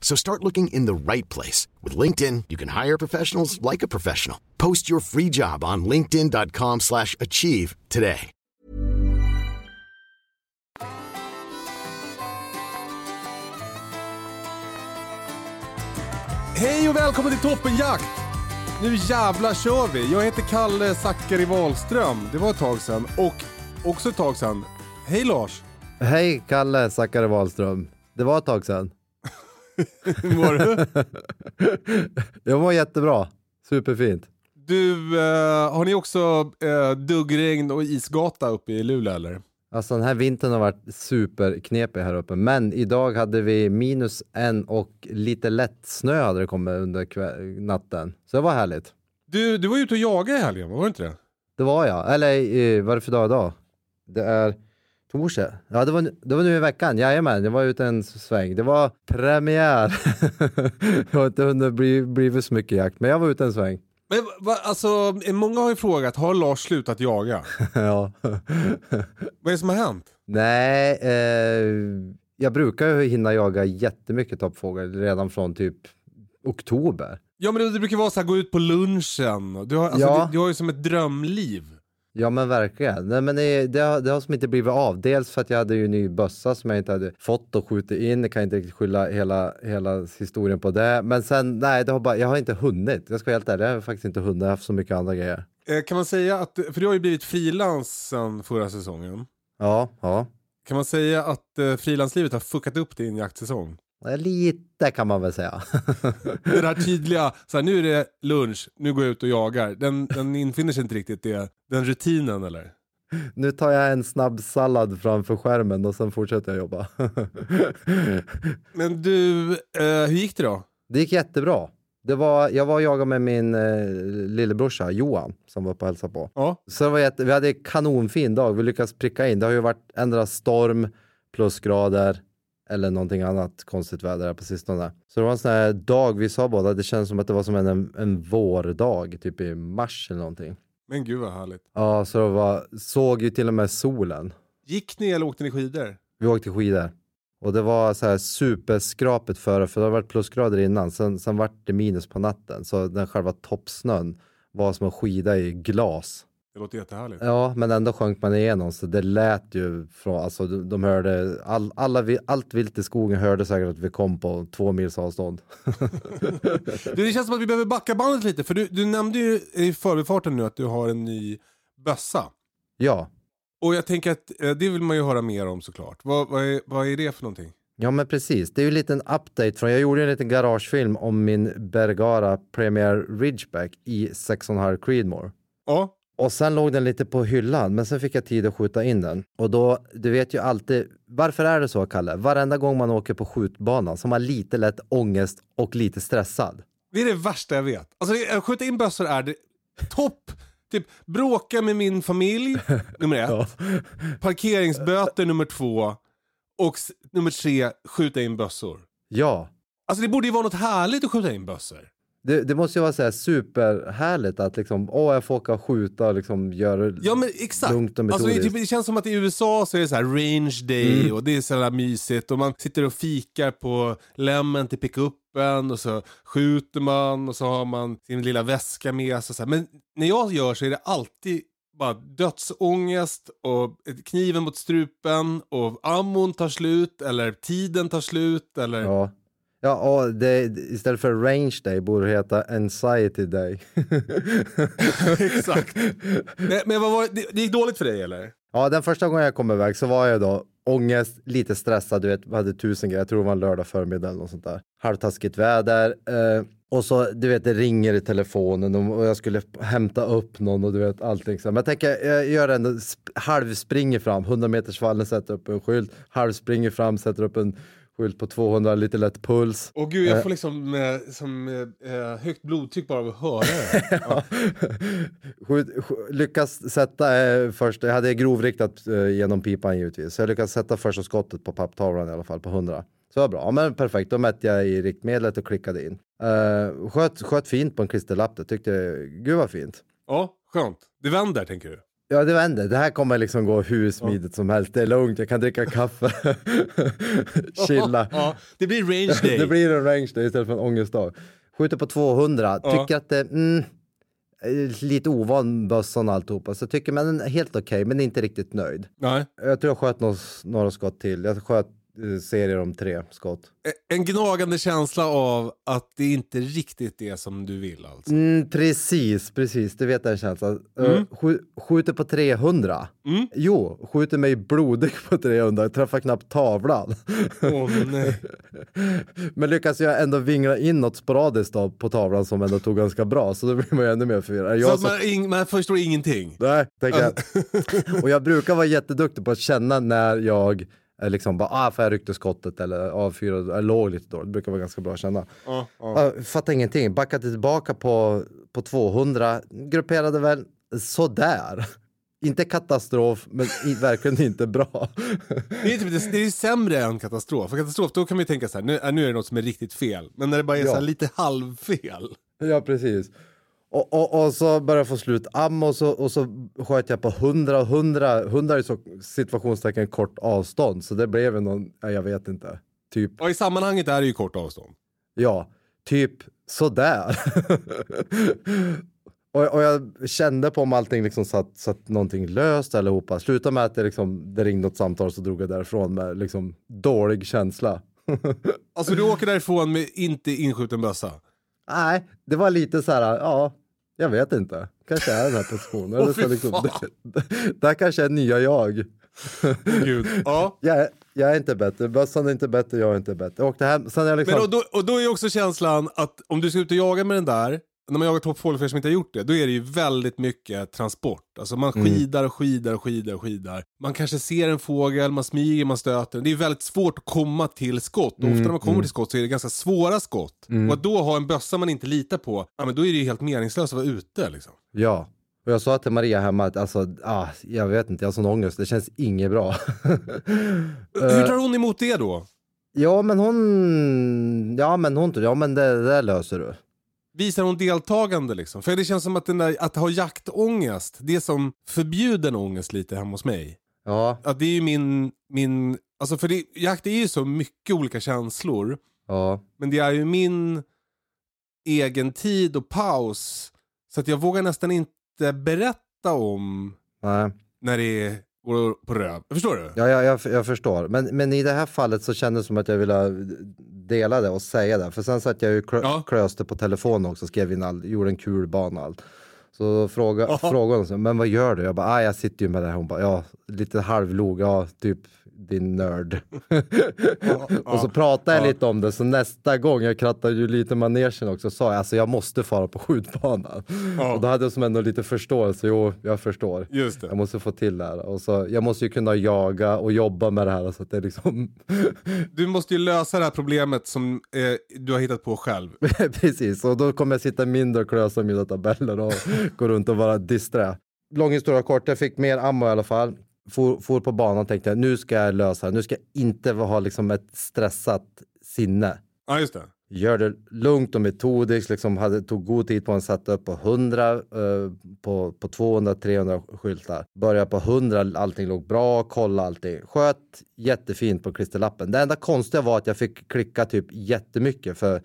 So start looking in the right place. With LinkedIn, you can hire professionals like a professional. Post your free job on linkedin.com slash achieve today. Hej och välkommen till Toppenjakt! Nu jävla kör vi! Jag heter Kalle Zackari Wahlström. Det var ett tag sedan. Och också ett tag sedan. Hej Lars! Hej Kalle Zackari Wahlström. Det var ett tag sedan. Hur mår du? Jag mår jättebra. Superfint. Du, eh, har ni också eh, duggregn och isgata uppe i Luleå eller? Alltså den här vintern har varit superknepig här uppe, men idag hade vi minus en och lite lätt snö hade det kommit under natten. Så det var härligt. Du, du var ute och jagade i helgen, var det inte det? Det var jag. Eller eh, vad är det för dag idag? Det är torsdag. Ja, det var, det var nu i veckan. Jajamän, jag var ute en sväng. Det var premiär. jag har inte hunnit bli, blivit så mycket jakt, men jag var ute en sväng. Men va, alltså, många har ju frågat, har Lars slutat jaga? ja. Vad är det som har hänt? Nej, eh, jag brukar ju hinna jaga jättemycket toppfågel redan från typ oktober. Ja men det, det brukar vara så här, gå ut på lunchen. Du har, alltså, Ja. du, du har ju som ett drömliv. Ja men verkligen. Nej, men det, det, har, det har som inte blivit av. Dels för att jag hade ju en ny bössa som jag inte hade fått och skjutit in. Jag kan inte riktigt skylla hela, hela historien på det. Men sen, nej, det har bara, jag har inte hunnit. Jag ska vara helt ärlig, jag har faktiskt inte hunnit. Jag har haft så mycket andra grejer. Eh, kan man säga att, för du har ju blivit frilans sen förra säsongen. Ja, ja. Kan man säga att eh, frilanslivet har fuckat upp din jaktsäsong? Eh, Lite kan man väl säga. Det där tydliga, så här, nu är det lunch, nu går jag ut och jagar. Den, den infinner sig inte riktigt, det, den rutinen eller? nu tar jag en snabb sallad framför skärmen och sen fortsätter jag jobba. Men du, eh, hur gick det då? Det gick jättebra. Det var, jag var och jagade med min eh, lillebrorsa Johan som var på och hälsade på. Ja. Så det var jätte, vi hade en kanonfin dag. Vi lyckades pricka in. Det har ju varit ändra storm, plusgrader eller någonting annat konstigt väder här på sistone. Så det var en sån här dag, vi sa båda, det känns som att det var som en, en, vårdag, typ i mars eller någonting. Men gud vad härligt. Ja, så det var, såg ju till och med solen. Gick ni eller åkte ni skidor? Vi åkte skidor. Och det var så här superskrapet före, för det har varit plusgrader innan. Sen, sen vart det minus på natten. Så den själva toppsnön var som en skida i glas. Det låter jättehärligt. Ja, men ändå sjönk man igenom så det lät ju från, alltså de, de hörde, all, alla, allt vilt i skogen hörde säkert att vi kom på två mils avstånd. Du, det känns som att vi behöver backa bandet lite, för du, du nämnde ju i förbifarten nu att du har en ny bössa. Ja, Och jag tänker att eh, det vill man ju höra mer om såklart. Vad, vad, är, vad är det för någonting? ja men precis. Det är ju en liten update från, jag gjorde en liten garagefilm om min Bergara Premier Ridgeback i 6,5 Creedmoor. Ja, Och sen låg den lite på hyllan, men sen fick jag tid att skjuta in den. Och då, du vet ju alltid, varför är det så Kalle? Varenda gång man åker på skjutbanan så har man lite lätt ångest och lite stressad. det är det värsta jag vet. Alltså det- att skjuta in bössor är det topp. Typ bråka med min familj, nummer ett. Parkeringsböter nummer två. Och nummer tre, skjuta in bössor. Ja, Alltså det borde ju vara något härligt att skjuta in bössor. Det, det måste ju vara så här superhärligt att liksom, åh jag får åka och skjuta och liksom göra Ja men exakt. lugnt och Alltså, det, metodiskt. typ, det känns som att i USA så är det så här range day Mm. och det är så här mysigt och man sitter och fikar på lämmen till pickuppen och så skjuter man och så har man sin lilla väska med sig. Så här. Men när jag gör så är det alltid bara dödsångest och kniven mot strupen och ammon tar slut eller tiden tar slut eller... Ja. Ja, och det, istället för range day borde det heta anxiety day. Exakt. Men, men vad var, det, det gick dåligt för dig eller? Ja, den första gången jag kom iväg så var jag då ångest, lite stressad, du vet, hade tusen grejer. Jag tror det var en lördag förmiddag eller något sånt där. Halvtaskigt väder. Eh, och så, du vet, det ringer i telefonen och jag skulle hämta upp någon och du vet allting. Men jag tänker, jag gör ändå, halvspringer fram, 100 meters vallen, sätter upp en skylt, halvspringer fram, sätter upp en skylt på 200, lite lätt puls. Åh gud, jag får liksom eh, som, eh, högt blodtryck bara av att höra det. Ja. Lyckas sätta eh, först, jag hade grovriktat eh, genom pipan givetvis, så jag lyckades sätta första skottet på papptavlan i alla fall på 100. Så det var bra, ja, men perfekt, då mätte jag i riktmedlet och klickade in. Sköt, sköt fint på en klisterlapp, det tyckte jag, gud vad fint. ja, skönt. Det vänder tänker du? Ja, det vände. Det här kommer liksom gå hur smidigt som helst. Det är lugnt, jag kan dricka kaffe, chilla. Ja, det blir range day. det blir en range day istället för en ångestdag. Skjuter på 200, Ja. tycker att det mm, är lite ovan bössan och alltihopa. Så tycker men den är helt okej, men inte riktigt nöjd. Nej. Jag tror jag sköt några, några skott till. Jag sköt eh, serier om tre skott. En gnagande känsla av att det inte är riktigt det som du vill alltså. Mm, precis, precis. Du vet den känslan. Mm. Uh, skj- skjuter på 300. Mm. Jo, skjuter mig blodig på 300. Träffar knappt tavlan. Åh nej. Men lyckas jag ändå vingla in något sporadiskt då på tavlan som ändå tog ganska bra. Så då blir man ju ännu mer förvirrad. Så som- man, man förstår ingenting. Nej, tänker jag. Och jag brukar vara jätteduktig på att känna när jag är liksom bara, ah, för jag ryckte skottet eller avfyrade, eller låg lite dåligt. Det brukar vara ganska bra att känna. Ja. Uh, fattar ingenting, backade tillbaka på, på 200, grupperade väl sådär. Inte katastrof, men verkligen inte bra. Det är, typ, det, är sämre än katastrof. För katastrof då kan man ju tänka så här, nu, äh, nu är det något som är riktigt fel. Men när det bara är Ja. lite halvfel. ja, precis. Och, och, och så började jag få slut ammo och så, och så sköt jag på 100 och 100. 100 är så situationstecken kort avstånd, så det blev en någon, ja, jag vet inte. Typ Och i sammanhanget är det ju kort avstånd. Ja, typ sådär. och, och jag kände på om allting liksom satt, satt någonting löst allihopa. Slutade med att det, liksom, det ringde ett samtal så drog jag därifrån med liksom dålig känsla. Alltså du åker därifrån med inte inskjuten bössa. Nej, det var lite så här, ja, jag vet inte. Kanske är den här positionen. Fy liksom, det, det här kanske är nya jag. Gud. Ja. Jag jag är inte bättre, bössan är inte bättre, jag är inte bättre. Och det här, sen är liksom... Men och då, och då är också känslan att om du ska ut och jaga med den där, när man jagar toppfågel för er som inte har gjort det, då är det ju väldigt mycket transport. Alltså man Mm. skidar och skidar och skidar och skidar. Man kanske ser en fågel, man smyger, man stöter. Det är väldigt svårt att komma till skott. Och Mm, ofta när man kommer till skott så är det ganska svåra skott. Och att då ha en bössa man inte litar på, ja men då är det ju helt meningslöst att vara ute liksom. Ja. Och jag sa till Maria hemma att alltså, ah, jag vet inte, jag har sån ångest, det känns inget bra. Hur tar hon emot det då? ja men hon, ja men hon, ja men det, det där löser du. Visar hon deltagande liksom? För det känns som att, den där, att ha jaktångest, det är som förbjuden ångest lite hemma hos mig. Ja, Ja, det är ju min, min alltså för det, jakt är ju så mycket olika känslor. ja, Men det är ju min egen tid och paus. Så att jag vågar nästan inte berätta om nej. när det går på röv. Förstår du? Ja, jag, jag, jag förstår. Men, men i det här fallet så kändes det som att jag ville dela det och säga det. För sen satt jag ju klö, Ja. klöste på telefon också, skrev in all, gjorde en kul bana och allt. Så fråga, Ja. frågade hon, men vad gör du? Jag bara, ah, jag sitter ju med det här. Hon bara, ja, lite halvlog, ja, typ din nörd. och så pratade jag ja. lite om det, så nästa gång, jag krattade ju lite manegen också, sa jag, alltså jag måste fara på skjutbanan. Och då hade jag som ändå lite förståelse, jo, jag förstår. Just det. Jag måste få till det här. Och så, jag måste ju kunna jaga och jobba med det här så att det är liksom... Du måste ju lösa det här problemet som eh, du har hittat på själv. Precis, och då kommer jag sitta mindre och klösa mina tabeller och gå runt och vara disträ. Lång historia kort, jag fick mer ammo i alla fall. For, for på banan och tänkte nu ska jag lösa det. Nu ska jag inte ha liksom ett stressat sinne. Ja, just det. Gör det lugnt och metodiskt, liksom hade, tog god tid på att sätta upp på 100, eh, på, på 200, 300 skyltar. Började på 100, allting låg bra, kolla allting. Sköt jättefint på klisterlappen. Det enda konstiga var att jag fick klicka typ jättemycket för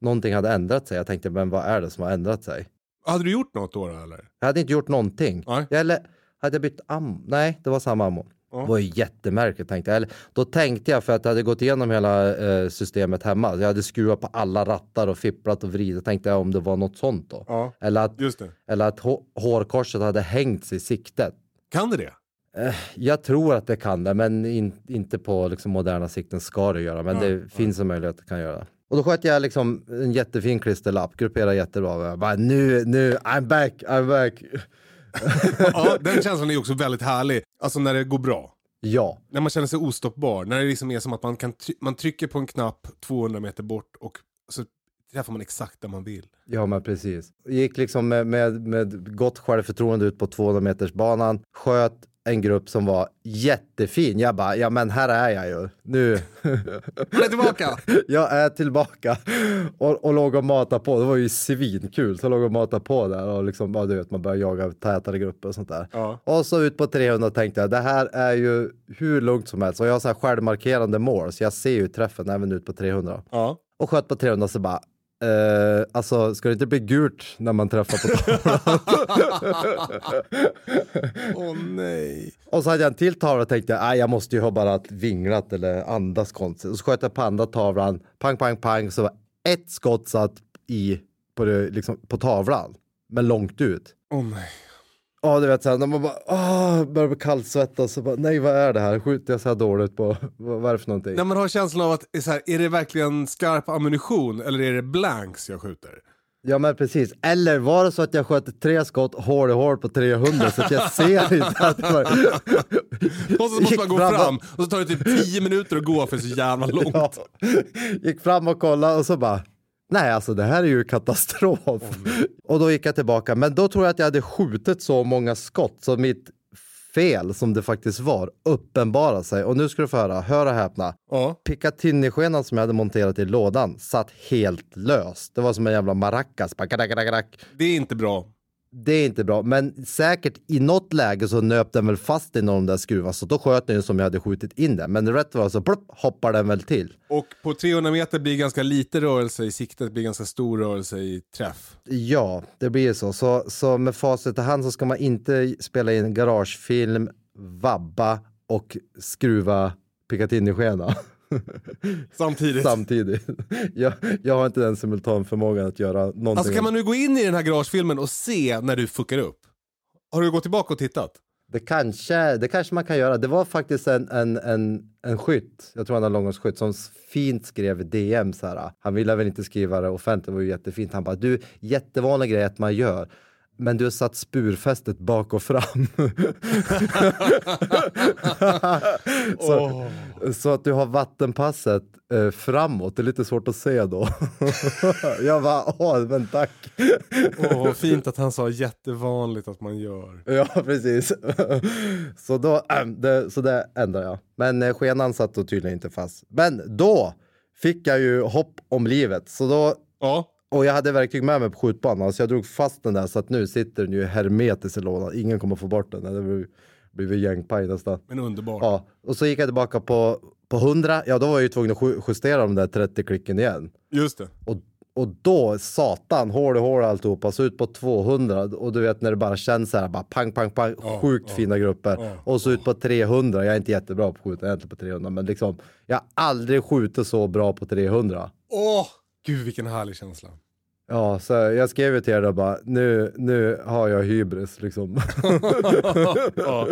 någonting hade ändrat sig. Jag tänkte, men vad är det som har ändrat sig? Hade du gjort något då, eller? Jag hade inte gjort någonting. Nej. Eller hade jag bytt ammo? Nej, det var samma ammo. Ja. Det var ju jättemärkligt tänkte jag. Eller, då tänkte jag för att jag hade gått igenom hela eh, systemet hemma. Jag hade skruvat på alla rattar och fipplat och vridit. Tänkte jag om det var något sånt då. Ja, Eller att, eller att hå- hårkorset hade hängt sig i siktet. Kan det det? Eh, Jag tror att det kan det, men in, inte på liksom, moderna sikten ska det göra. Men det finns en möjlighet att det kan göra det. Och då sköt jag liksom en jättefin klisterlapp, grupperade jättebra. Jag bara, nu, nu, I'm back, I'm back. Ja, den känslan är också väldigt härlig. Alltså när det går bra. Ja, När man känner sig ostoppbar. När det liksom är som att man, kan try- man trycker på en knapp 200 meter bort och så träffar man exakt där man vill. ja men precis. Gick liksom med, med, med gott självförtroende ut på 200 meters banan, sköt en grupp som var jättefin. Jag bara, ja men här är jag ju. Nu, Man är tillbaka! jag är tillbaka. Och, och låg och matade på. Det var ju svinkul. Så jag låg och matade på där och liksom, ja, du vet, man börjar jaga tätare grupper och sånt där. Ja. Och så ut på 300 tänkte jag, det här är ju hur lugnt som helst. Och jag har så här självmarkerande mål, så jag ser ju träffen även ut på 300. Ja. Och sköt på 300 så bara, eh, alltså ska det inte bli gult när man träffar på tavlan? Åh nej. och så hade jag en till tavla och tänkte, nej jag måste ju ha bara vinglat eller andas konstigt. Och så sköt jag på andra tavlan, pang, pang, pang, så var ett skott satt i, på, det, liksom, på tavlan, men långt ut. Åh nej. Ja, du vet, så här, när man bara åh, börjar kallsvettas och bara, nej vad är det här? Skjuter jag så här dåligt på, vad, är det för någonting? När man har känslan av att, är, så här, är det verkligen skarp ammunition eller är det blanks jag skjuter? Ja men precis, eller var det så att jag sköt tre skott hål i hål på 300 så att jag ser inte att det var... Och så måste man gå fram och- fram och så tar det typ 10 minuter att gå för det är så jävla långt. Ja. Gick fram och kollade och så bara, nej alltså det här är ju katastrof. och då gick jag tillbaka, men då tror jag att jag hade skjutit så många skott så mitt fel som det faktiskt var uppenbarade sig. Och nu ska du få höra, hör och häpna. Ja. Picatinny-skenan som jag hade monterat i lådan satt helt löst. Det var som en jävla maracas. Det är inte bra. Det är inte bra, men säkert i något läge så nöp den väl fast i någon av de där skruvarna, så då sköt den ju som jag hade skjutit in den. Men rätt var så plopp, hoppar den väl till. Och på 300 meter blir ganska lite rörelse i siktet, blir ganska stor rörelse i träff. Ja, det blir ju så. så. Så med facit i hand så ska man inte spela in garagefilm, vabba och skruva Picatinny-skena Samtidigt. samtidigt. Jag, jag har inte den simultanförmågan att göra någonting. Alltså kan man nu gå in i den här garagefilmen och se när du fuckar upp? Har du gått tillbaka och tittat? Det kanske, det kanske man kan göra. Det var faktiskt en, en, en, en skytt, jag tror han är långhållsskytt, som fint skrev DM så här. Han ville väl inte skriva det offentligt, det var ju jättefint. Han bara, du, jättevanlig grej att man gör. Men du har satt spurfästet bak och fram. så, så att du har vattenpasset eh, framåt, det är lite svårt att se då. jag bara, åh men tack. Åh, vad fint att han sa jättevanligt att man gör. Ja, precis. så, då, äh, det, så det ändrar jag. Men eh, skenan satt då tydligen inte fast. Men då fick jag ju hopp om livet. Så då, Ja, och jag hade verktyg med mig på skjutbanan, så jag drog fast den där så att nu sitter den ju hermetiskt i lådan. Ingen kommer få bort den. Det blir- gängpaj nästan. men underbart. Ja, och så gick jag tillbaka på, på 100. Ja, då var jag ju tvungen att ju- justera de där 30 klicken igen. Just det. Och, och då, satan, hål i hål alltihopa, så ut på 200 och du vet när det bara känns så här, bara pang, pang, pang, sjukt fina grupper. och så ut på 300, jag är inte jättebra på att skjuta egentligen på 300, men liksom, jag har aldrig skjutit så bra på 300. Åh, gud vilken härlig känsla. Ja, så jag skrev till er då bara, nu, nu har jag hybris liksom. Ja.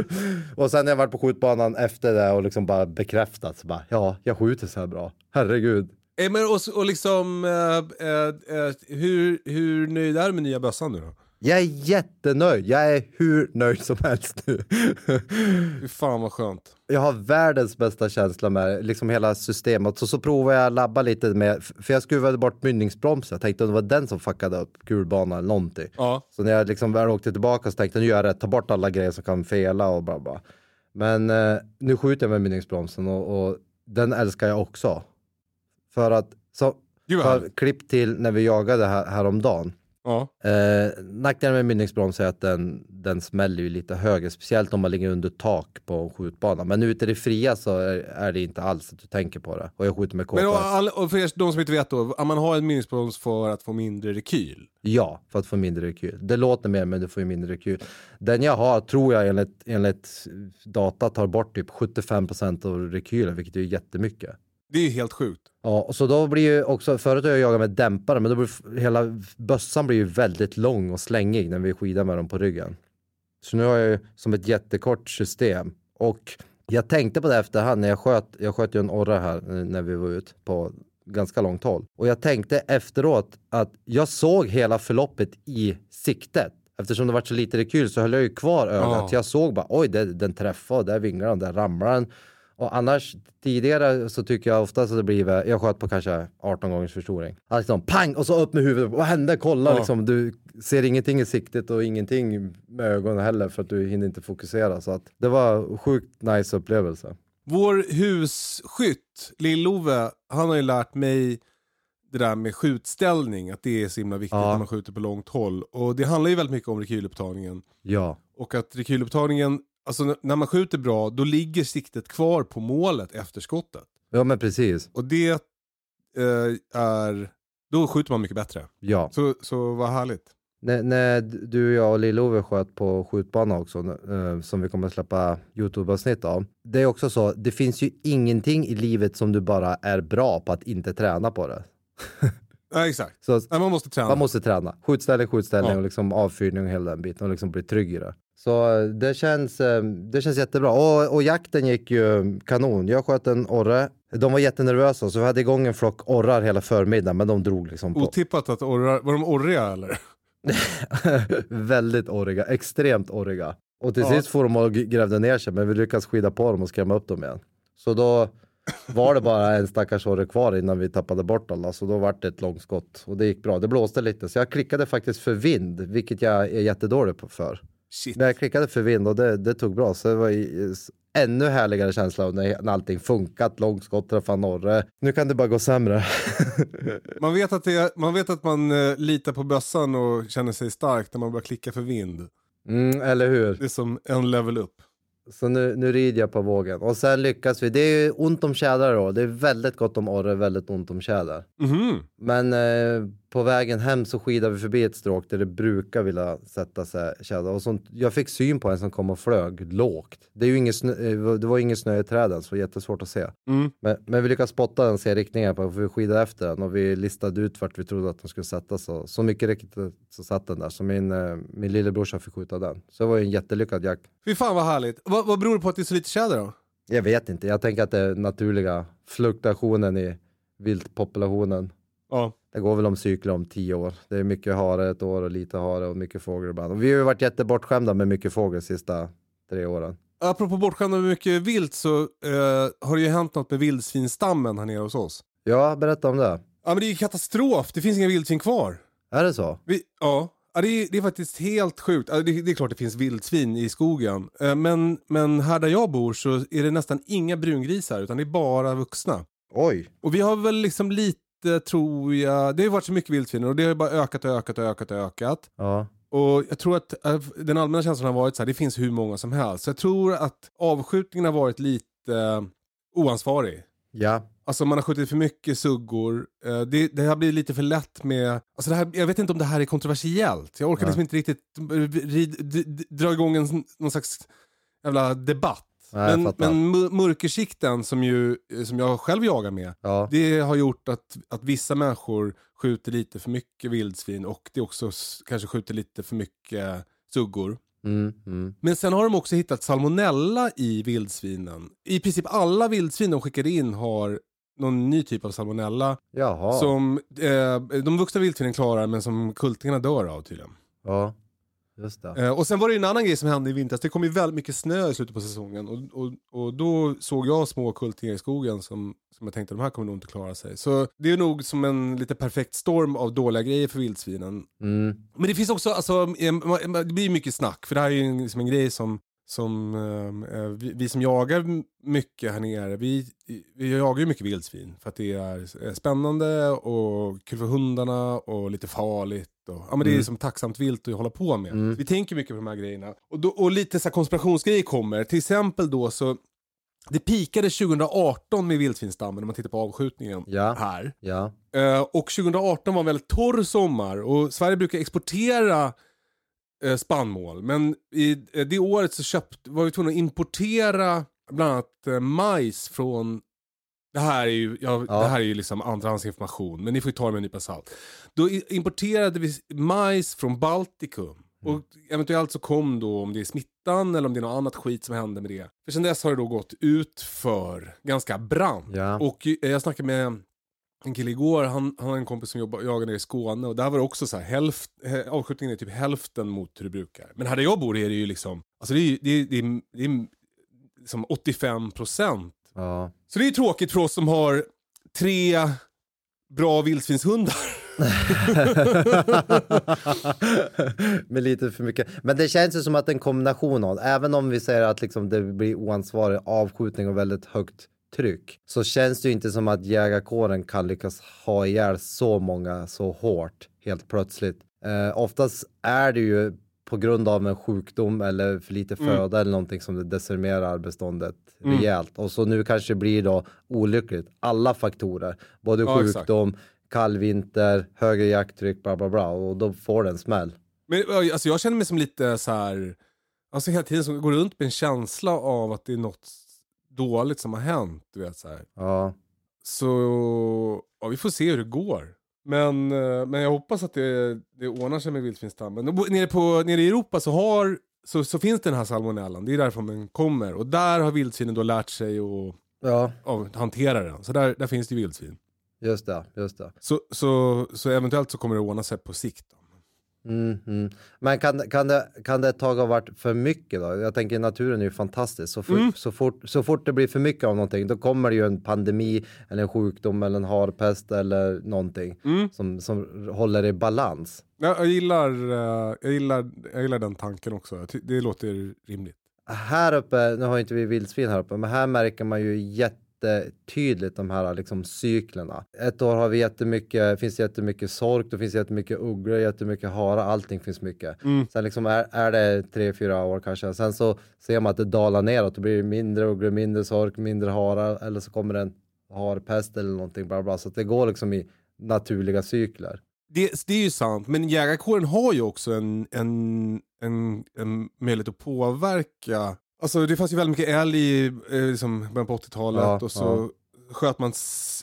och sen när jag varit på skjutbanan efter det och liksom bara bekräftat, så bara, ja, jag skjuter så här bra. Herregud. Eh, men och, och liksom, eh, eh, eh, hur, hur nöjd är du med nya bössan nu då? Jag är jättenöjd. Jag är hur nöjd som helst nu. Fy fan vad skönt. jag har världens bästa känsla med liksom hela systemet. Så, så provar jag labba lite med, för jag skruvade bort mynningsbromsen. Jag tänkte att det var den som fuckade upp kulbanan eller någonting. Ja. Så när jag liksom väl åkte tillbaka så tänkte jag nu gör jag rätt, ta bort alla grejer som kan fela och bla bla. Men eh, nu skjuter jag med mynningsbromsen och, och den älskar jag också. För att, så, för klipp till när vi jagade här, häromdagen. Ja. Eh, nackdelen med mynningsbroms är att den, den smäller ju lite högre, speciellt om man ligger under tak på en skjutbana. Men ute i det fria så är, är det inte alls att du tänker på det. Och jag skjuter med Men och, all, och för er, de som inte vet då, att man har en minnesbroms för att få mindre rekyl. Ja, för att få mindre rekyl. Det låter mer men du får ju mindre rekyl. Den jag har tror jag enligt, enligt data tar bort typ 75% av rekylen, vilket är jättemycket. Det är ju helt sjukt. Ja, och så då blir ju också, förut har jag jagat med dämpare, men då blir hela bössan blir ju väldigt lång och slängig när vi skidar med dem på ryggen. Så nu har jag ju som ett jättekort system. Och jag tänkte på det efterhand när jag sköt, jag sköt ju en orre här eh, när vi var ute på ganska långt håll. Och jag tänkte efteråt att jag såg hela förloppet i siktet. Eftersom det var så lite rekyl så höll jag ju kvar ögat. Ja. Jag såg bara oj, det, den träffade, där vinglar den, där ramlar den. Och annars tidigare så tycker jag oftast att det blir, jag sköt på kanske 18 gångers förstoring. Alltså liksom pang och så upp med huvudet, vad hände? Kolla Ja. liksom, du ser ingenting i siktet och ingenting med ögonen heller för att du hinner inte fokusera. Så att det var sjukt nice upplevelse. Vår husskytt, Lill-Ove, han har ju lärt mig det där med skjutställning, att det är så himla viktigt Ja. när man skjuter på långt håll. Och det handlar ju väldigt mycket om rekylupptagningen. Ja, Och att rekylupptagningen, alltså när man skjuter bra, då ligger siktet kvar på målet efter skottet. ja men precis. Och det eh, är, då skjuter man mycket bättre. Ja. Så, så vad härligt. När, när du, jag och Lill-Ove sköt på skjutbana också, eh, som vi kommer att släppa Youtube-avsnitt av. Det är också så, det finns ju ingenting i livet som du bara är bra på att inte träna på det. Ja, exakt. Så Nej, man måste träna. man måste träna. Skjutställning, skjutställning Ja. och liksom avfyrning och hela den biten och liksom bli trygg i det. Så eh, det känns, eh, det känns jättebra. Och, och jakten gick ju kanon. Jag sköt en orre. De var jättenervösa så vi hade igång en flock orrar hela förmiddagen men de drog liksom på. Otippat att orrar, var de orriga eller? Väldigt orriga, extremt orriga. Och till Ja. sist får de och grävde ner sig men vi lyckades skida på dem och skrämma upp dem igen. Så då var det bara en stackars orre kvar innan vi tappade bort alla så då var det ett långskott och det gick bra. Det blåste lite så jag klickade faktiskt för vind vilket jag är jättedålig för. Shit. Men jag klickade för vind och det, det tog bra så det var i, ännu härligare känsla när, när allting funkat, långskott träffade norre. Nu kan det bara gå sämre. Man vet att, det, man, vet att man eh, litar på bössan och känner sig stark när man börjar klicka för vind. mm, eller hur? Det är som en level upp. Så nu, nu rider jag på vågen. Och sen lyckas vi. Det är ju ont om tjädrar då. Det är väldigt gott om orre, väldigt ont om tjädrar. Mhm. Men eh, på vägen hem så skidade vi förbi ett stråk där det brukar vilja sätta sig tjädrar. Och sånt, jag fick syn på en som kom och flög lågt. Det, är ju ingen snö, eh, det var ingen snö i träden så det var jättesvårt att se. Mm. Men, men vi lyckades spotta den, se riktningen på för vi skidade efter den och vi listade ut vart vi trodde att den skulle sätta sig. Så mycket riktigt så satt den där. Så min, eh, min lillebrorsa fick skjuta den. Så det var ju en jättelyckad jakt. Fy fan vad härligt. Vad, vad beror det på att det är så lite tjäder då? Jag vet inte, jag tänker att det är naturliga fluktuationen i viltpopulationen. Ja. Det går väl om cykler om tio år. Det är mycket hare ett år och lite hare och mycket fågel ibland. Och vi har ju varit jättebortskämda med mycket fågel de sista tre åren. Apropå bortskämda med mycket vilt så eh, har det ju hänt något med vildsvinstammen här nere hos oss. Ja, berätta om det. Ja men det är ju katastrof, det finns inga vildsvin kvar. Är det så? Vi, ja, ja det, är, det är faktiskt helt sjukt. Ja, det, det är klart det finns vildsvin i skogen. Eh, men, men här där jag bor så är det nästan inga brungrisar utan det är bara vuxna. Oj. Och vi har väl liksom lite, tror jag, det har varit så mycket vildsvin och det har bara ökat och ökat och ökat och ökat. Ja. Och jag tror att eh, den allmänna känslan har varit så här, det finns hur många som helst. Så jag tror att avskjutningen har varit lite eh, oansvarig. Ja. Alltså man har skjutit för mycket suggor. Eh, det, det har blivit lite för lätt med... Alltså det här, jag vet inte om det här är kontroversiellt. Jag orkar Nej. liksom inte riktigt eh, rid, dra igång en, någon slags jävla debatt. Nej, men men mörkersikten som, ju, eh, som jag själv jagar med, Ja. det har gjort att, att vissa människor skjuter lite för mycket vildsvin och det också kanske skjuter lite för mycket suggor. Mm, mm. Men sen har de också hittat salmonella i vildsvinen. I princip alla vildsvin de skickade in har någon ny typ av salmonella Jaha. som eh, de vuxna vildsvinen klarar men som kultingarna dör av tydligen. Ja. Just det. Eh, och sen var det en annan grej som hände i vintras. Det kom ju väldigt mycket snö i slutet på säsongen och, och, och då såg jag små kultingar i skogen som, som jag tänkte de här kommer nog inte klara sig. Så det är nog som en lite perfekt storm av dåliga grejer för vildsvinen. Mm. Men det finns också, alltså, det blir mycket snack för det här är ju liksom en grej som, som eh, vi, vi som jagar mycket här nere, vi, vi jagar ju mycket vildsvin för att det är eh, spännande och kul för hundarna och lite farligt. Och, ja, men det är Mm. som tacksamt vilt att hålla på med. Mm. Vi tänker mycket på de här grejerna. Och, då, och lite så här konspirationsgrejer kommer, till exempel då så det pikade 2018 med vildsvinsstammen om man tittar på avskjutningen Ja. här. Ja. Eh, och 2018 var en väldigt torr sommar och Sverige brukar exportera eh, spannmål. Men i eh, det året så köpt, var vi tvungna att importera bland annat eh, majs från det här är ju, ja, Ja. Det här är ju liksom andrahandsinformation, men ni får ju ta det med en nypa salt. Då i- importerade vi majs från Baltikum Och eventuellt så kom då om det är smittan eller om det är något annat skit som hände med det. För sen dess har det då gått ut för ganska brant. Ja. Och eh, jag snackade med en kille igår, han, han har en kompis som jobbar, jagar nere i Skåne och där var det också så här, hälft, avskjutningen är typ hälften mot hur det brukar. Men här där jag bor är det ju liksom, alltså det är, det är, det är, det är liksom 85 procent. Ja. Så det är ju tråkigt för oss som har tre bra vildsvinshundar. Med lite för mycket. Men det känns ju som att en kombination av, även om vi säger att liksom det blir oansvarig avskjutning och väldigt högt tryck, så känns det ju inte som att jägarkåren kan lyckas ha ihjäl så många så hårt helt plötsligt. Eh, oftast är det ju på grund av en sjukdom eller för lite föda eller någonting som det decimerar beståndet rejält. Och så nu kanske det blir då olyckligt. Alla faktorer, både Ja, exakt. sjukdom, kall vinter, högre jakttryck, bla bla bla. Och då får det en smäll. Men alltså, jag känner mig som lite så här, alltså hela tiden som går runt med en känsla av att det är något dåligt som har hänt. Du vet, så, här. Ja, så ja, vi får se hur det går. Men, eh, men jag hoppas att det, det ordnar sig med vildsvinsstammen. Nere, på, nere i Europa så, har, så, så finns den här salmonellan, det är därifrån den kommer. Och där har vildsvinen då lärt sig att ja, ja, hantera den. Så där, där finns det ju vildsvin. just det, just det. Så, så, så eventuellt så kommer det ordna sig på sikt. Då. Mm, mm. Men kan, kan, det, kan det ett tag ha varit för mycket då? Jag tänker naturen är ju fantastisk. Så, for, så, fort, så fort det blir för mycket av någonting då kommer det ju en pandemi eller en sjukdom eller en harpest eller någonting som, som håller i balans. Ja, jag, gillar, eh, jag, gillar, jag gillar den tanken också. Jag Det låter rimligt. Här uppe, nu har inte vi vildsvin här uppe, men här märker man ju jättetydligt de här liksom cyklerna. Ett år har vi jättemycket, finns jättemycket sork, det finns jättemycket ugglor, jättemycket hara, allting finns mycket. Sen liksom är, är det tre, fyra år kanske, sen så ser man att det dalar neråt, då blir det mindre ugglor, mindre sork, mindre hara, eller så kommer det en harpest eller någonting, bla bla, så det går liksom i naturliga cykler. Det, det är ju sant, men jägarkåren har ju också en, en, en, en möjlighet att påverka. Alltså det fanns ju väldigt mycket älg i eh, liksom, början på 80-talet Ja, och så sköt man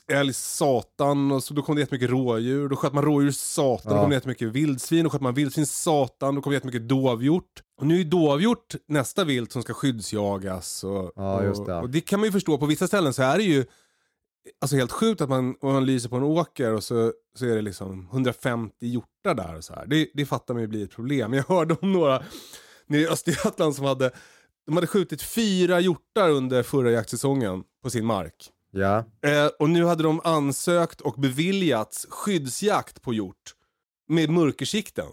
älg satan och så då kom det jättemycket rådjur. Då sköt man rådjur satan, då Ja. kom det jättemycket vildsvin. Då sköt man vildsvin satan, då kom det jättemycket dovhjort. Och nu är dovhjort nästa vilt som ska skyddsjagas. Och, Ja, just det. Och, och det kan man ju förstå, på vissa ställen så är det ju alltså helt sjukt att man, man lyser på en åker och så, så är det liksom 150 hjortar där och så här. Det, det fattar man ju blir ett problem. Jag hörde om några nere i Östergötland som hade, de hade skjutit fyra hjortar under förra jaktsäsongen på sin mark. Ja, Eh, och nu hade de ansökt och beviljats skyddsjakt på hjort med mörkersikten.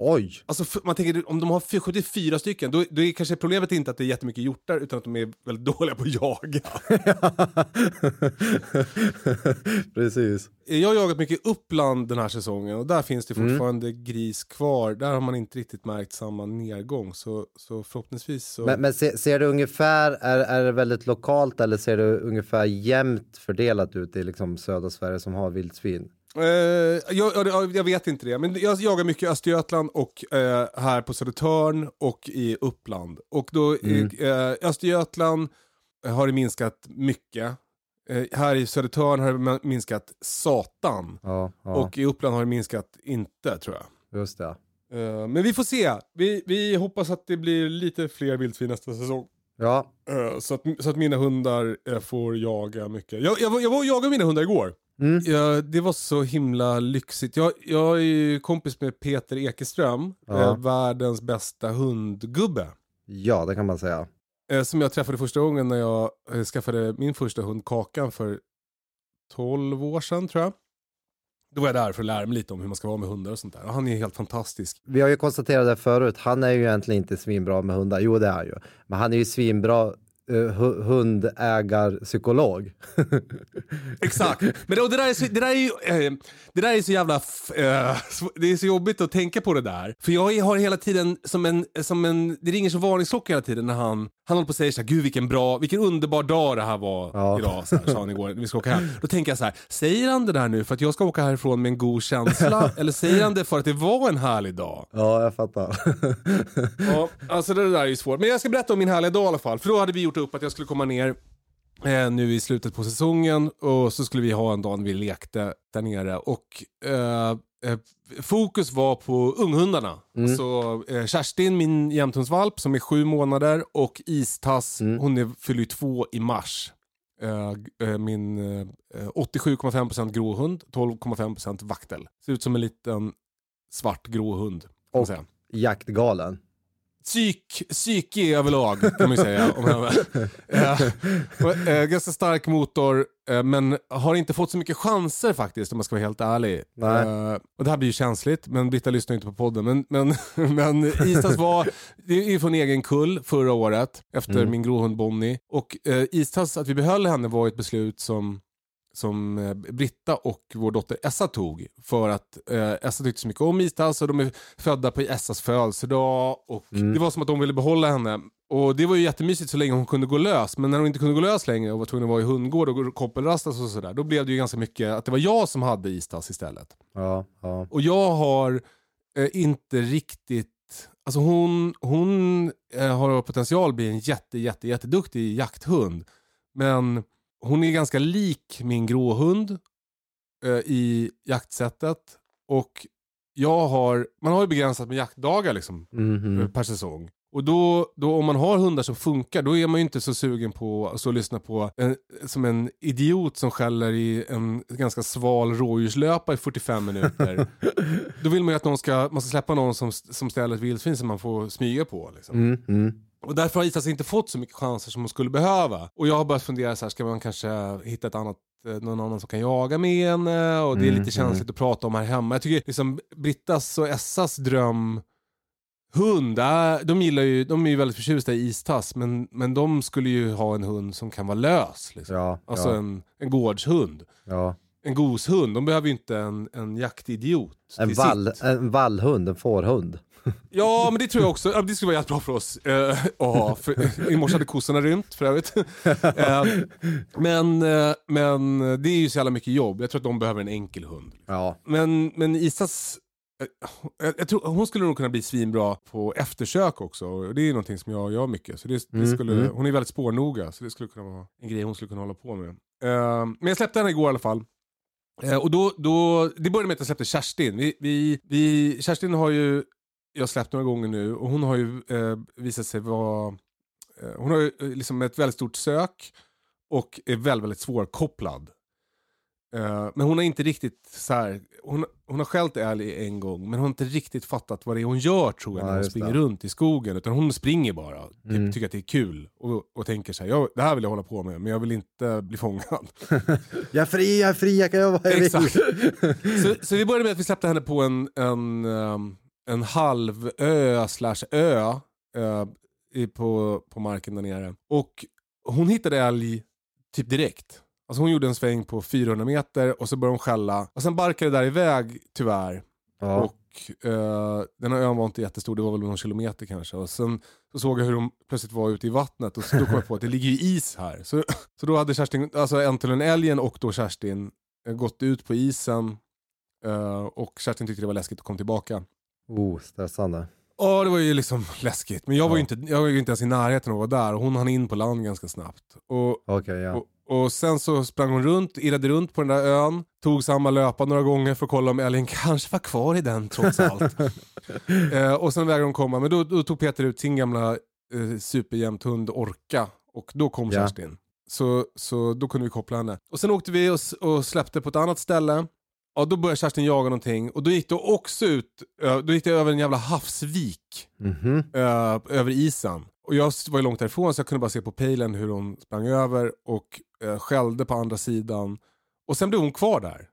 Oj! Alltså man tänker om de har f- 74 stycken, då, då är kanske problemet inte att det är jättemycket hjortar utan att de är väldigt dåliga på att jaga. Precis. Jag har jagat mycket i Uppland den här säsongen och där finns det Mm. fortfarande gris kvar. Där har man inte riktigt märkt samma nedgång. Så, så förhoppningsvis så... Men, men se, ser du ungefär, är, är det väldigt lokalt eller ser du ungefär jämnt fördelat ut i liksom södra Sverige som har vildsvin? Eh, jag, jag, jag vet inte det, men jag jagar mycket i Östergötland och eh, här på Södertörn och i Uppland. Och då i eh, Östergötland har det minskat mycket. Här i Södertörn har det minskat satan. Ja, ja Och i Uppland har det minskat inte tror jag. just det. Men vi får se. Vi, vi hoppas att det blir lite fler vildsvin nästa säsong. Ja, så, att, så att mina hundar får jaga mycket. Jag, jag, jag var och jagade mina hundar igår. Mm. Ja, det var så himla lyxigt. Jag, jag är ju kompis med Peter Ekeström, Ja. eh, världens bästa hundgubbe. ja, det kan man säga. Eh, som jag träffade första gången när jag eh, skaffade min första hund Kakan för 12 år sedan tror jag. Då var jag där för att lära mig lite om hur man ska vara med hundar och sånt där. Och han är helt fantastisk. Vi har ju konstaterat det förut, han är ju egentligen inte svinbra med hundar. Jo, det är han ju. Men han är ju svinbra uh, hundägarpsykolog. Exakt. Men det, och det, där är så, det, där är ju, eh, det där är så jävla... F, eh, det är så jobbigt att tänka på det där. För jag har hela tiden som en... Som en det ringer som varningsklocka hela tiden när han, han håller på och säger så här, gud vilken bra, vilken underbar dag det här var Ja. idag, så här, sa han igår vi ska åka hem. Då tänker jag så här, säger han det där nu för att jag ska åka härifrån med en god känsla? eller säger han det för att det var en härlig dag? ja, jag fattar. Ja, alltså det där är ju svårt. Men jag ska berätta om min härliga dag i alla fall. För då hade vi gjort upp att jag skulle komma ner eh, nu i slutet på säsongen och så skulle vi ha en dag när vi lekte där nere. Och eh, eh, fokus var på unghundarna. Mm. Så eh, Kerstin, min jämthundsvalp som är sju månader och Istass, Mm. hon är, fyller ju två i mars. Eh, eh, min eh, 87,5% gråhund, 12,5% vaktel. Ser ut som en liten svart gråhund. Och säga. jaktgalen. Psyk, psyke överlag kan man ju säga om henne. Eh, ganska stark motor eh, men har inte fått så mycket chanser faktiskt om man ska vara helt ärlig. Nej. Eh, och det här blir ju känsligt men Britta lyssnar inte på podden. Men, men, men Istas var det är ju från egen kull förra året efter Mm. min gråhund Bonnie. Och eh, Istas, att vi behöll henne var ett beslut som som eh, Britta och vår dotter Essa tog. För att eh, Essa tyckte så mycket om Istas och de är födda på Essas födelsedag. Och Mm. Det var som att de ville behålla henne. Och det var ju jättemysigt så länge hon kunde gå lös. Men när hon inte kunde gå lös längre och var tvungen att vara i hundgård och koppelrastas och sådär. Då blev det ju ganska mycket att det var jag som hade Istas istället. Ja, ja. Och jag har eh, inte riktigt... Alltså hon, hon eh, har potential att bli en jätte, jätte, jätteduktig jakthund. Men hon är ganska lik min gråhund eh, i jaktsättet. Och jag har, man har ju begränsat med jaktdagar liksom Mhm. per säsong. Och då, då om man har hundar som funkar, då är man ju inte så sugen på att så lyssna på en, som en idiot som skäller i en ganska sval rådjurslöpa i 45 minuter. då vill man ju att någon ska, man ska släppa någon som, som ställer ett vildsvin som man får smyga på. Liksom. Mm, mm. Och därför har Isas inte fått så mycket chanser som hon skulle behöva. Och jag har börjat fundera så här, ska man kanske hitta ett annat eh, någon annan som kan jaga med henne och det är Mm, lite känsligt att prata om här hemma. Jag tycker liksom Brittas och Essas dröm hund, de gillar ju, de är ju väldigt förtjusta i istass men, men de skulle ju ha en hund som kan vara lös. Liksom. Ja, Alltså ja, en, en gårdshund. ja. En goshund, de behöver ju inte en, en jaktidiot. En, vall, sitt. en vallhund, en fårhund. Ja, men det tror jag också. Det skulle vara jättebra för oss ha. För, I morse hade kossorna rymt för övrigt. Eh, men, eh, men det är ju så jävla mycket jobb. Jag tror att de behöver en enkel hund. Ja, Men, men Isas, eh, jag, tror, hon skulle nog kunna bli svinbra på eftersök också. Och det är någonting som jag gör mycket. Så det, det Mm, skulle, mm. Hon är väldigt spårnoga, så det skulle kunna vara en grej hon skulle kunna hålla på med. Men jag släppte henne igår i alla fall. Eh, och då, då, det började med att jag släppte Kerstin. Vi, vi, vi, Kerstin har ju jag släppt några gånger nu och hon har ju eh, visat sig vara, eh, hon har ju eh, liksom ett väldigt stort sök och är väldigt, väldigt svårkopplad. Eh, men hon har inte riktigt så här, hon, hon har skällt älg en gång men hon har inte riktigt fattat vad det är hon gör tror jag Ja, när hon springer det. runt i skogen. Utan hon springer bara, typ, Mm. tycker att det är kul och, och tänker så här, jag, det här vill jag hålla på med men jag vill inte bli fångad. jag är fri, jag är fri, jag kan göra vad jag vill. Exakt. så, så vi började med att vi släppte henne på en, en, um, en halvö slash ö uh, i, på, på marken där nere. Och hon hittade älg typ direkt. Alltså hon gjorde en sväng på 400 meter och så började hon skälla. Och sen barkade det där iväg tyvärr. Ja, Och eh, den här ön var inte jättestor, det var väl någon kilometer kanske. Och sen så såg jag hur de plötsligt var ute i vattnet och så då kom jag på att det ligger ju is här. Så, så då hade Kerstin, alltså Entelen älgen och då Kerstin eh, gått ut på isen. eh, och Kerstin tyckte det var läskigt att komma tillbaka. oh, stressande. Ja det var ju liksom läskigt. Men jag var, Ja. inte, jag var ju inte ens i närheten av att vara där och hon hann in på land ganska snabbt. Och Okej, ja. och, och sen så sprang hon runt, irrade runt på den där ön, tog samma löpa några gånger för att kolla om älgen kanske var kvar i den trots allt. eh, och sen vägrade hon komma, men då, då tog Peter ut sin gamla eh, superjämthund Orka och då kom Ja. Kerstin. Så, så då kunde vi koppla henne. Och sen åkte vi och, och släppte på ett annat ställe. Ja, då började Kerstin jaga någonting och då gick det också ut, då gick det över en jävla havsvik Mhm. eh, över isen. Och jag var ju långt därifrån så jag kunde bara se på pejlen hur hon sprang över och uh, skällde på andra sidan. Och sen blev hon kvar där.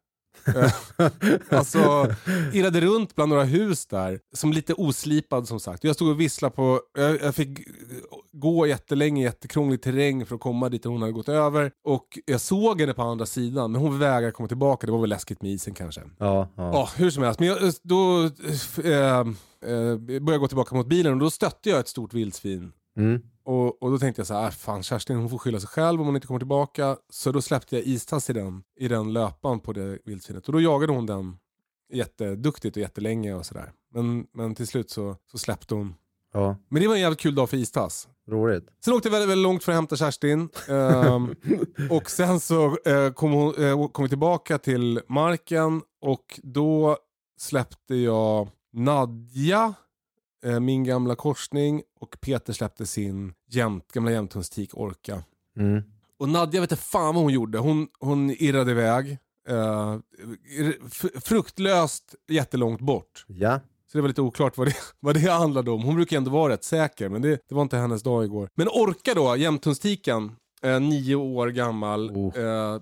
Eh, alltså irrade runt bland några hus där, som lite oslipad som sagt. Jag stod och visslade på, jag, jag fick gå jättelänge i jättekrånglig terräng för att komma dit hon hade gått över. Och jag såg henne på andra sidan, men hon vägrade komma tillbaka. Det var väl läskigt med isen kanske. Ja, ja. Ja, hur som helst. Men jag, då eh, eh, började jag gå tillbaka mot bilen och då stötte jag ett stort vildsvin. Mm. Och, och då tänkte jag så här, "Äh, fan Kerstin hon får skylla sig själv om hon inte kommer tillbaka. Så då släppte jag istass i den, i den löpan på det vildsvinet. Och då jagade hon den jätteduktigt och jättelänge och sådär. Men, men till slut så, så släppte hon Ja, Men det var en jävligt kul dag för istass. roligt. Sen åkte jag väldigt, väldigt långt för att hämta Kerstin. Ehm, och sen så eh, kom, hon, eh, kom vi tillbaka till marken och då släppte jag Nadja, eh, min gamla korsning och Peter släppte sin jämt, gamla jämthundstik Orka. Mm. Och Nadja vet inte fan vad hon gjorde. Hon, hon irrade iväg. Eh, fruktlöst jättelångt bort. Ja, Så det var lite oklart vad det, vad det handlade om. Hon brukar ändå vara rätt säker, men det, det var inte hennes dag igår. Men Orka då, jämthundstiken, eh, nio år gammal. Oh. Eh,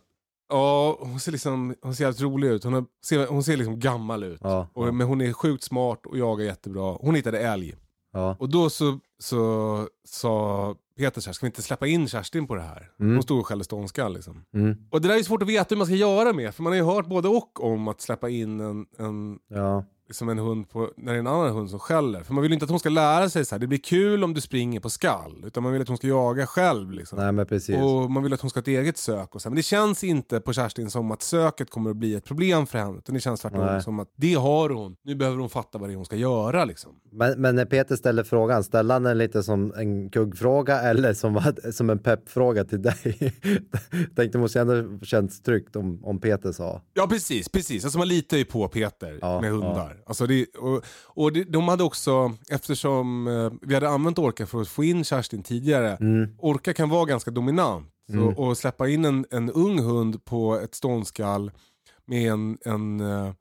ja, hon ser, liksom, hon ser jävligt rolig ut. Hon, har, ser, hon ser liksom gammal ut. ja, Och, ja, Men hon är sjukt smart och jagar jättebra. Hon hittade älg. ja. Och då så, så sa Peter så här, ska vi inte släppa in Kerstin på det här? Mm. Hon stod och skällde ståndskall liksom. Mm. Och det där är svårt att veta hur man ska göra med, för man har ju hört både och om att släppa in en, en, ja. Liksom en hund på, när det är en annan hund som skäller. För man vill ju inte att hon ska lära sig så här. det blir kul om du springer på skall. Utan man vill att hon ska jaga själv. Liksom. Nej men precis. Och man vill att hon ska ha ett eget sök. Och så. här. Men det känns inte på Kerstin som att söket kommer att bli ett problem för henne. Utan det känns tvärtom Nej. som att det har hon. Nu behöver hon fatta vad det är hon ska göra. Liksom. Men, men när Peter ställer frågan, ställer han den lite som en kuggfråga eller som, som en peppfråga till dig? Tänkte måste ändå känns tryggt om, om Peter sa. Ja precis, precis. Alltså man litar ju på Peter Ja, med hundar. Alltså det, och och det, de hade också, eftersom eh, vi hade använt Orka för att få in Kerstin tidigare. Mm. Orka kan vara ganska dominant. Så, och släppa in en, en ung hund på ett ståndskall med en, en, eh,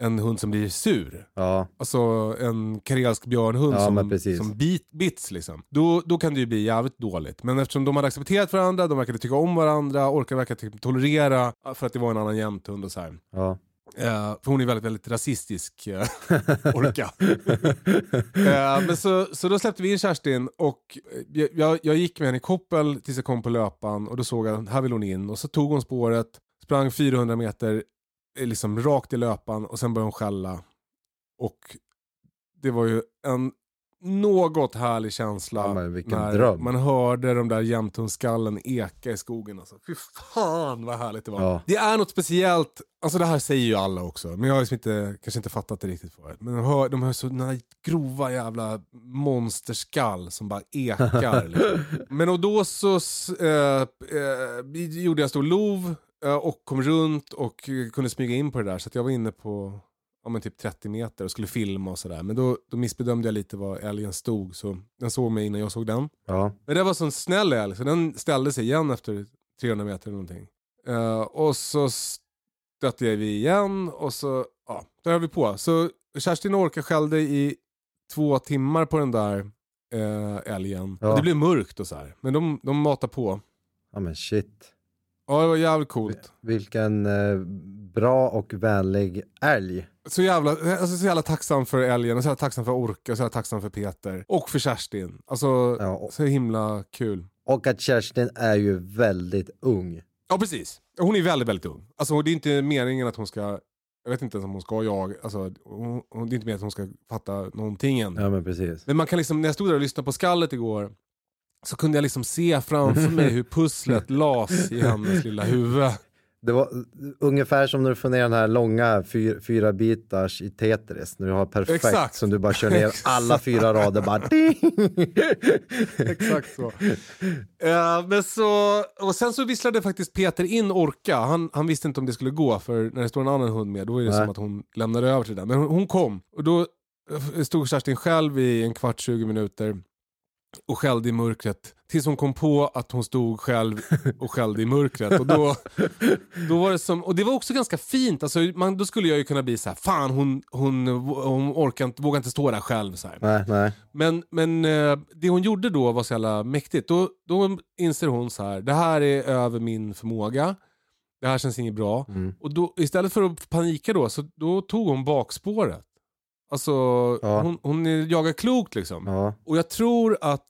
en hund som blir sur. Ja, Alltså en karelsk björnhund Ja, som, som bit, bits liksom. Då, då kan det ju bli jävligt dåligt. Men eftersom de hade accepterat varandra, de verkade tycka om varandra, Orka verkade typ tolerera för att det var en annan jämthund och så här. ja. Eh, för hon är väldigt, väldigt rasistisk, eh, Orka. Eh, men så, så då släppte vi in Kerstin och jag, jag, gick med henne i koppel tills jag kom på löpan och då såg jag att här vill hon in. Och så tog hon spåret, sprang 400 meter liksom rakt i löpan och sen började hon skälla. Och det var ju en något härlig känsla Ja, när dröm. man hörde de där jämthundsskallen eka i skogen. Alltså. Fy fan vad härligt det var. Ja. Det är något speciellt, alltså det här säger ju alla också, men jag har liksom inte, kanske inte fattat det riktigt förut. Men de hör, de hör sådana grova jävla monsterskall som bara ekar. liksom. Men och då så eh, eh, gjorde jag stor lov eh, och kom runt och kunde smyga in på det där. Så jag var inne på ja, men typ 30 meter och skulle filma och sådär. Men då, då missbedömde jag lite var älgen stod. Så den såg mig innan jag såg den. ja. Men det var så en snäll älg så den ställde sig igen efter 300 meter eller någonting. Eh, och så stötte jag vi igen och så, ja, där höll vi på. Så Kerstin och Orka skällde i två timmar på den där eh, älgen. Ja. Det blev mörkt och så här. Men de, de matade på. Ja men shit. Ja, det var jävligt coolt. Vilken eh, bra och vänlig älg. Så jävla, alltså så jävla tacksam för älgen, och så jävla tacksam för Orka, och så jävla tacksam för Peter. Och för Kerstin. Alltså, Ja, och- så himla kul. Och att Kerstin är ju väldigt ung. Ja, precis. Hon är väldigt, väldigt ung. Alltså, det är inte meningen att hon ska, jag vet inte ens om hon ska jaga, alltså, hon, hon, det är inte meningen att hon ska fatta någonting än. Ja men precis. Men man kan liksom, när jag stod där och lyssnade på skallet igår, så kunde jag liksom se framför mig hur pusslet las i hennes lilla huvud. Det var ungefär som när du får ner den här långa fyr, fyra bitars i Tetris. När du har perfekt Exakt. som du bara kör ner alla fyra rader bara. Exakt så. Eh, men så. Och sen så visslade faktiskt Peter in Orka. Han, han visste inte om det skulle gå för när det står en annan hund med då är det Nej. som att hon lämnar över till den. Men hon, hon kom och då eh, stod Kerstin själv i en kvart, 20 minuter och skällde i mörkret. Tills hon kom på att hon stod själv och skällde i mörkret. Och, då, då var det som, och det var också ganska fint. Alltså, man, då skulle jag ju kunna bli så här: fan hon, hon, hon orkar inte, vågar inte stå där själv. Så nej, nej. Men, men eh, det hon gjorde då var så jävla mäktigt. Då, då inser hon så här, det här är över min förmåga. Det här känns inget bra. Mm. Och då, istället för att panika då, så då tog hon bakspåret. Alltså, Ja. hon, hon jagar klokt liksom. Ja, Och jag tror att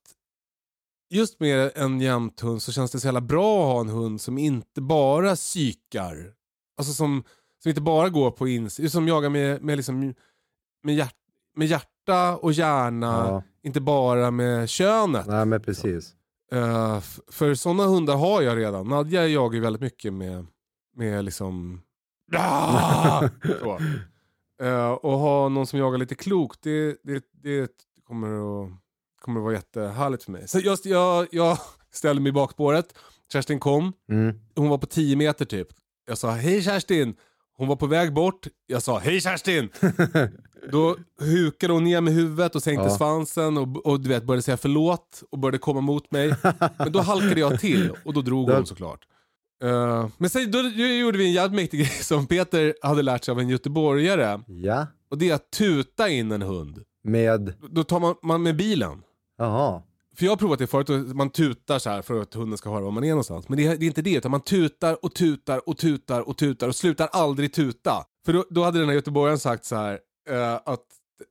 just med en jämthund så känns det så jävla bra att ha en hund som inte bara psykar. Alltså som, som inte bara går på ins... Som jagar med, med, liksom, med, hjärt, med hjärta och hjärna. ja. Inte bara med könet. Nej men precis. F- för sådana hundar har jag redan. Nadja jagar ju väldigt mycket med, med liksom... Ah! Så. Eh, och ha någon som jagar lite klokt, det, det, det kommer att kommer det vara jättehärligt för mig. Så jag, jag, jag ställde mig i bakspåret, Kerstin kom, Mm. hon var på 10 meter typ. Jag sa hej Kerstin. Hon var på väg bort. Jag sa hej Kerstin. Då hukade hon ner med huvudet och sänkte Ja. svansen och, och du vet började säga förlåt och började komma mot mig. Men då halkade jag till och då drog hon såklart. Eh, men sen då, då gjorde vi en jävligt mäktig grej som Peter hade lärt sig av en göteborgare. Ja, Och det är att tuta in en hund. med... Då tar man, man med bilen. Jaha. För jag har provat det förut, man tutar så här för att hunden ska höra var man är någonstans. Men det är, det är inte det, utan man tutar och tutar och tutar och tutar och slutar aldrig tuta. För då, då hade den här göteborgaren sagt så här eh, att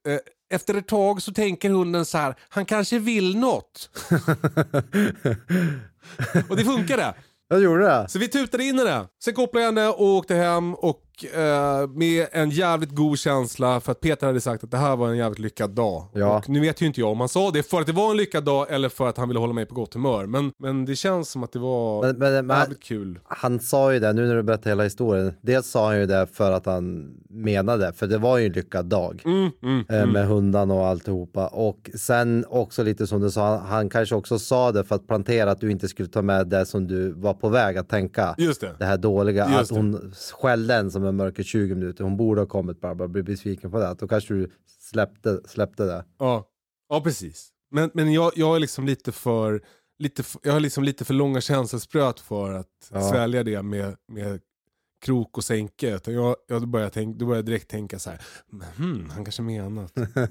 eh, efter ett tag så tänker hunden så här, han kanske vill något. och det funkade. Jag gjorde det? Så vi tutade in henne. Sen kopplade jag henne och åkte hem och eh, med en jävligt god känsla för att Peter hade sagt att det här var en jävligt lyckad dag. Ja. Och nu vet ju inte jag om han sa det för att det var en lyckad dag eller för att han ville hålla mig på gott humör. Men, men det känns som att det var Men, men, men, jävligt kul. han sa ju det, nu när du berättar hela historien, dels sa han ju det för att han menade, för det var ju en lyckad dag. Mm, mm, eh, med hundarna och alltihopa. Och sen också lite som du sa, han, han kanske också sa det för att plantera att du inte skulle ta med det som du var på väg att tänka. Just det. Det här dåliga, Just att hon skällde en som en mörker 20 minuter, hon borde ha kommit bara, bara bli besviken på det. Då kanske du släppte, släppte det. Ja, ja precis. Men, men jag, jag är liksom lite för, lite för, jag har liksom lite för långa känselspröt för att Ja. svälja det med, med krok och sänke. Utan jag, jag börjar tänk, då börjar jag direkt tänka så här, hmm, han kanske menar.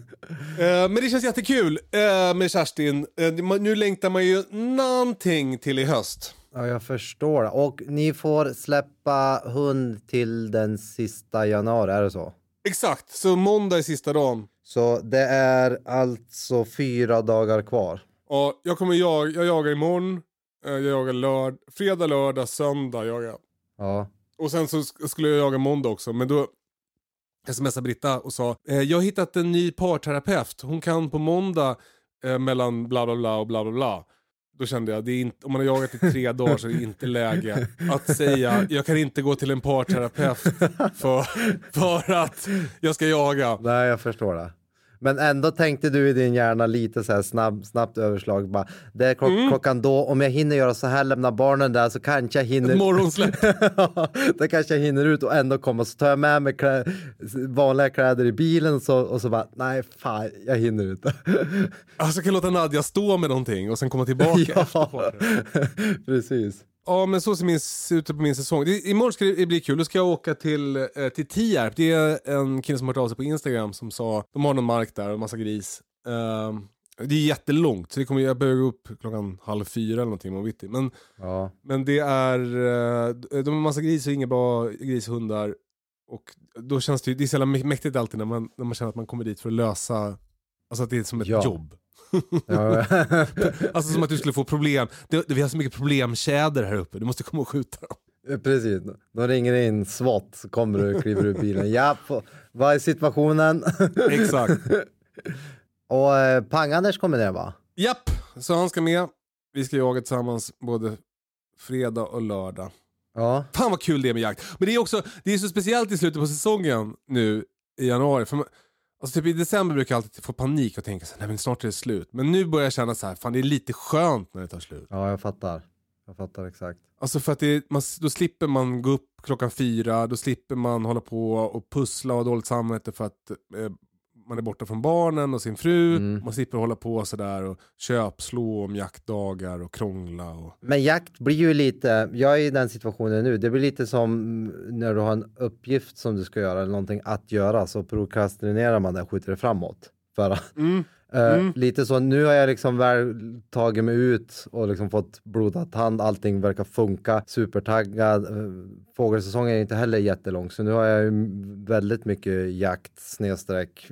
Eh, men det känns jättekul eh, med Kerstin. Eh, nu längtar man ju någonting till i höst. Ja, jag förstår. Och ni får släppa hund till den sista januari, är det så? Exakt, så måndag är sista dagen. Så det är alltså fyra dagar kvar. Ja, jag kommer jag, jag jagar imorgon, eh, jag jagar lörd, fredag, lördag, söndag jagar jag. Ja. Och sen så sk- skulle jag jaga måndag också, men då smsade Britta och sa eh, jag har hittat en ny parterapeut, hon kan på måndag eh, mellan bla bla bla och bla bla bla. Då kände jag, det är inte, om man har jagat i tre dagar så är det inte läge att säga jag kan inte gå till en parterapeut för, för att jag ska jaga. Nej, jag förstår det. Men ändå tänkte du i din hjärna lite så här snabb, snabbt överslag. Bara, det är klock, Mm. klockan då, om jag hinner göra så här, lämna barnen där så kanske jag hinner. Ett morgonsläpp. då kanske jag hinner ut och ändå komma. Så tar jag med mig klä, vanliga kläder i bilen så, och så bara, nej fan, jag hinner inte. Alltså jag kan låta Nadja stå med någonting och sen komma tillbaka ja, precis. Ja men så ser min, ut på min säsong. Imorgon ska det bli kul, då ska jag åka till, eh, till Tierp. Det är en kille som har hört av sig på Instagram som sa, de har någon mark där och massa gris. Ehm, det är jättelångt så det kommer, jag börjar gå upp klockan halv fyra eller någonting imorgon bitti. Men, Ja. men det är, eh, de har massa gris och inga bra grishundar. Och då känns det ju, det är så jävla mä- mäktigt alltid när man, när man känner att man kommer dit för att lösa, alltså att det är som ett Ja. jobb. Ja. Alltså som att du skulle få problem. Det, vi har så mycket problemtjäder här uppe, du måste komma och skjuta dem. Precis, de ringer in SWAT så kommer du och kliver ur bilen. Ja, vad är situationen? Exakt. och eh, Pang-Anders kommer ner va? Japp, så han ska med. Vi ska jaga tillsammans både fredag och lördag. Ja. Fan vad kul det är med jakt. Men det är också, det är så speciellt i slutet på säsongen nu i januari. För man, alltså typ i december brukar jag alltid få panik och tänka så här, nej men snart är det slut. Men nu börjar jag känna så här, fan det är lite skönt när det tar slut. ja, jag fattar. Jag fattar exakt. Alltså för att det, man, då slipper man gå upp klockan fyra, då slipper man hålla på och pussla och ha dåligt samvete för att eh, man är borta från barnen och sin fru. Mm. Man slipper hålla på sådär och köpslå om jaktdagar och krångla. Och... Men jakt blir ju lite, jag är i den situationen nu, det blir lite som när du har en uppgift som du ska göra eller någonting att göra så prokrastinerar man det och skjuter det framåt. För, Mm. eh, Mm. Lite så, nu har jag liksom väl tagit mig ut och liksom fått blodad tand, allting verkar funka, supertaggad. Eh, Fågelsäsongen är inte heller jättelång så nu har jag ju väldigt mycket jakt snedstreck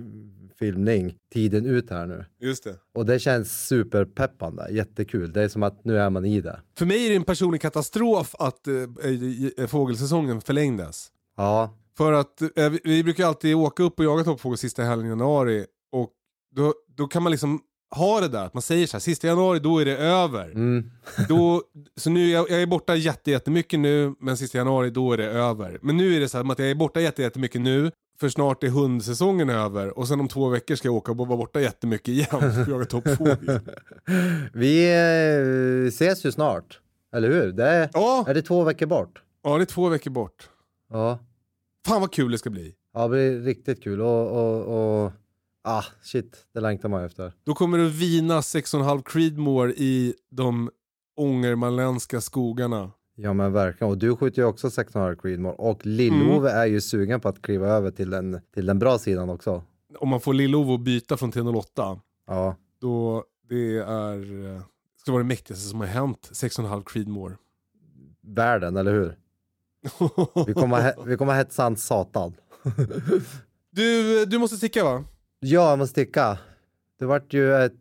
filmning tiden ut här nu. Just det. Och det känns superpeppande, jättekul. Det är som att nu är man i det. För mig är det en personlig katastrof att eh, fågelsäsongen förlängdes. Ja, För att vi, brukar alltid åka upp och jaga toppfågel sista helgen i januari då, då kan man liksom ha det där, att man säger så här, sista januari då är det över. Mm. Då, så nu, jag, jag är borta jätte, jättemycket nu, men sista januari då är det över. Men nu är det så här att jag är borta jätte, jättemycket nu, för snart är hundsäsongen över och sen om två veckor ska jag åka och vara borta jättemycket igen för jaga toppfågel. Vi eh, ses ju snart, eller hur? Det är, Ja. är det två veckor bort? Ja, det är två veckor bort. Ja, Fan vad kul det ska bli. ja det blir riktigt kul och, och, och ah, shit, det längtar man efter. Då kommer det vina 6,5 Creedmoor i de ångermanländska skogarna. Ja men verkligen, och du skjuter ju också 1600 Creedmoor och Lill-Ove är ju sugen på att kliva över till den, till den bra sidan också. Om man får Lill-Ove att byta från 308, Ja, då det är... eh, Det ska vara det mäktigaste som har hänt 6,5 Creedmoor. världen, eller hur? Vi kommer, vi kommer hetsa han satan. du, du måste sticka va? Ja, jag måste sticka. Det vart ju ett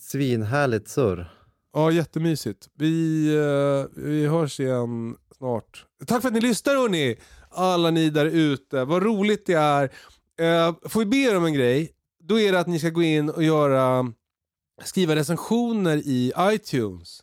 svinhärligt surr. Ja, jättemysigt. Vi, eh, vi hörs igen snart. Tack för att ni lyssnar hörni! Alla ni där ute. Vad roligt det är. Eh, får vi be er om en grej? Då är det att ni ska gå in och göra, skriva recensioner i iTunes.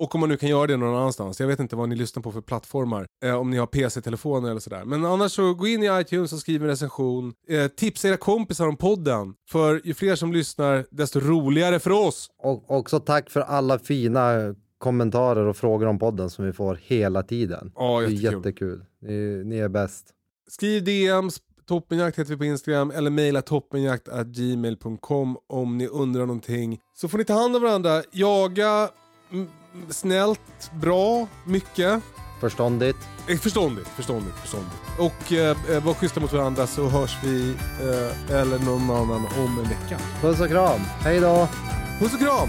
Och om man nu kan göra det någon annanstans. Jag vet inte vad ni lyssnar på för plattformar. Eh, om ni har PC-telefoner eller sådär. Men annars så gå in i iTunes och skriv en recension. Eh, tipsa era kompisar om podden. För ju fler som lyssnar desto roligare för oss. Och också tack för alla fina kommentarer och frågor om podden som vi får hela tiden. Ja, det är jättekul. jättekul. Ni, ni är bäst. Skriv DMs, toppenjakt heter vi på Instagram eller mejla toppenjakt.gmail.com om ni undrar någonting. Så får ni ta hand om varandra, jaga snällt, bra, mycket. Förståndigt. Eh, Förståndigt, förståndigt, förståndigt. Och eh, eh, var schyssta mot varandra så hörs vi eh, eller någon annan om en vecka. Puss och kram. Hej då! Puss och kram!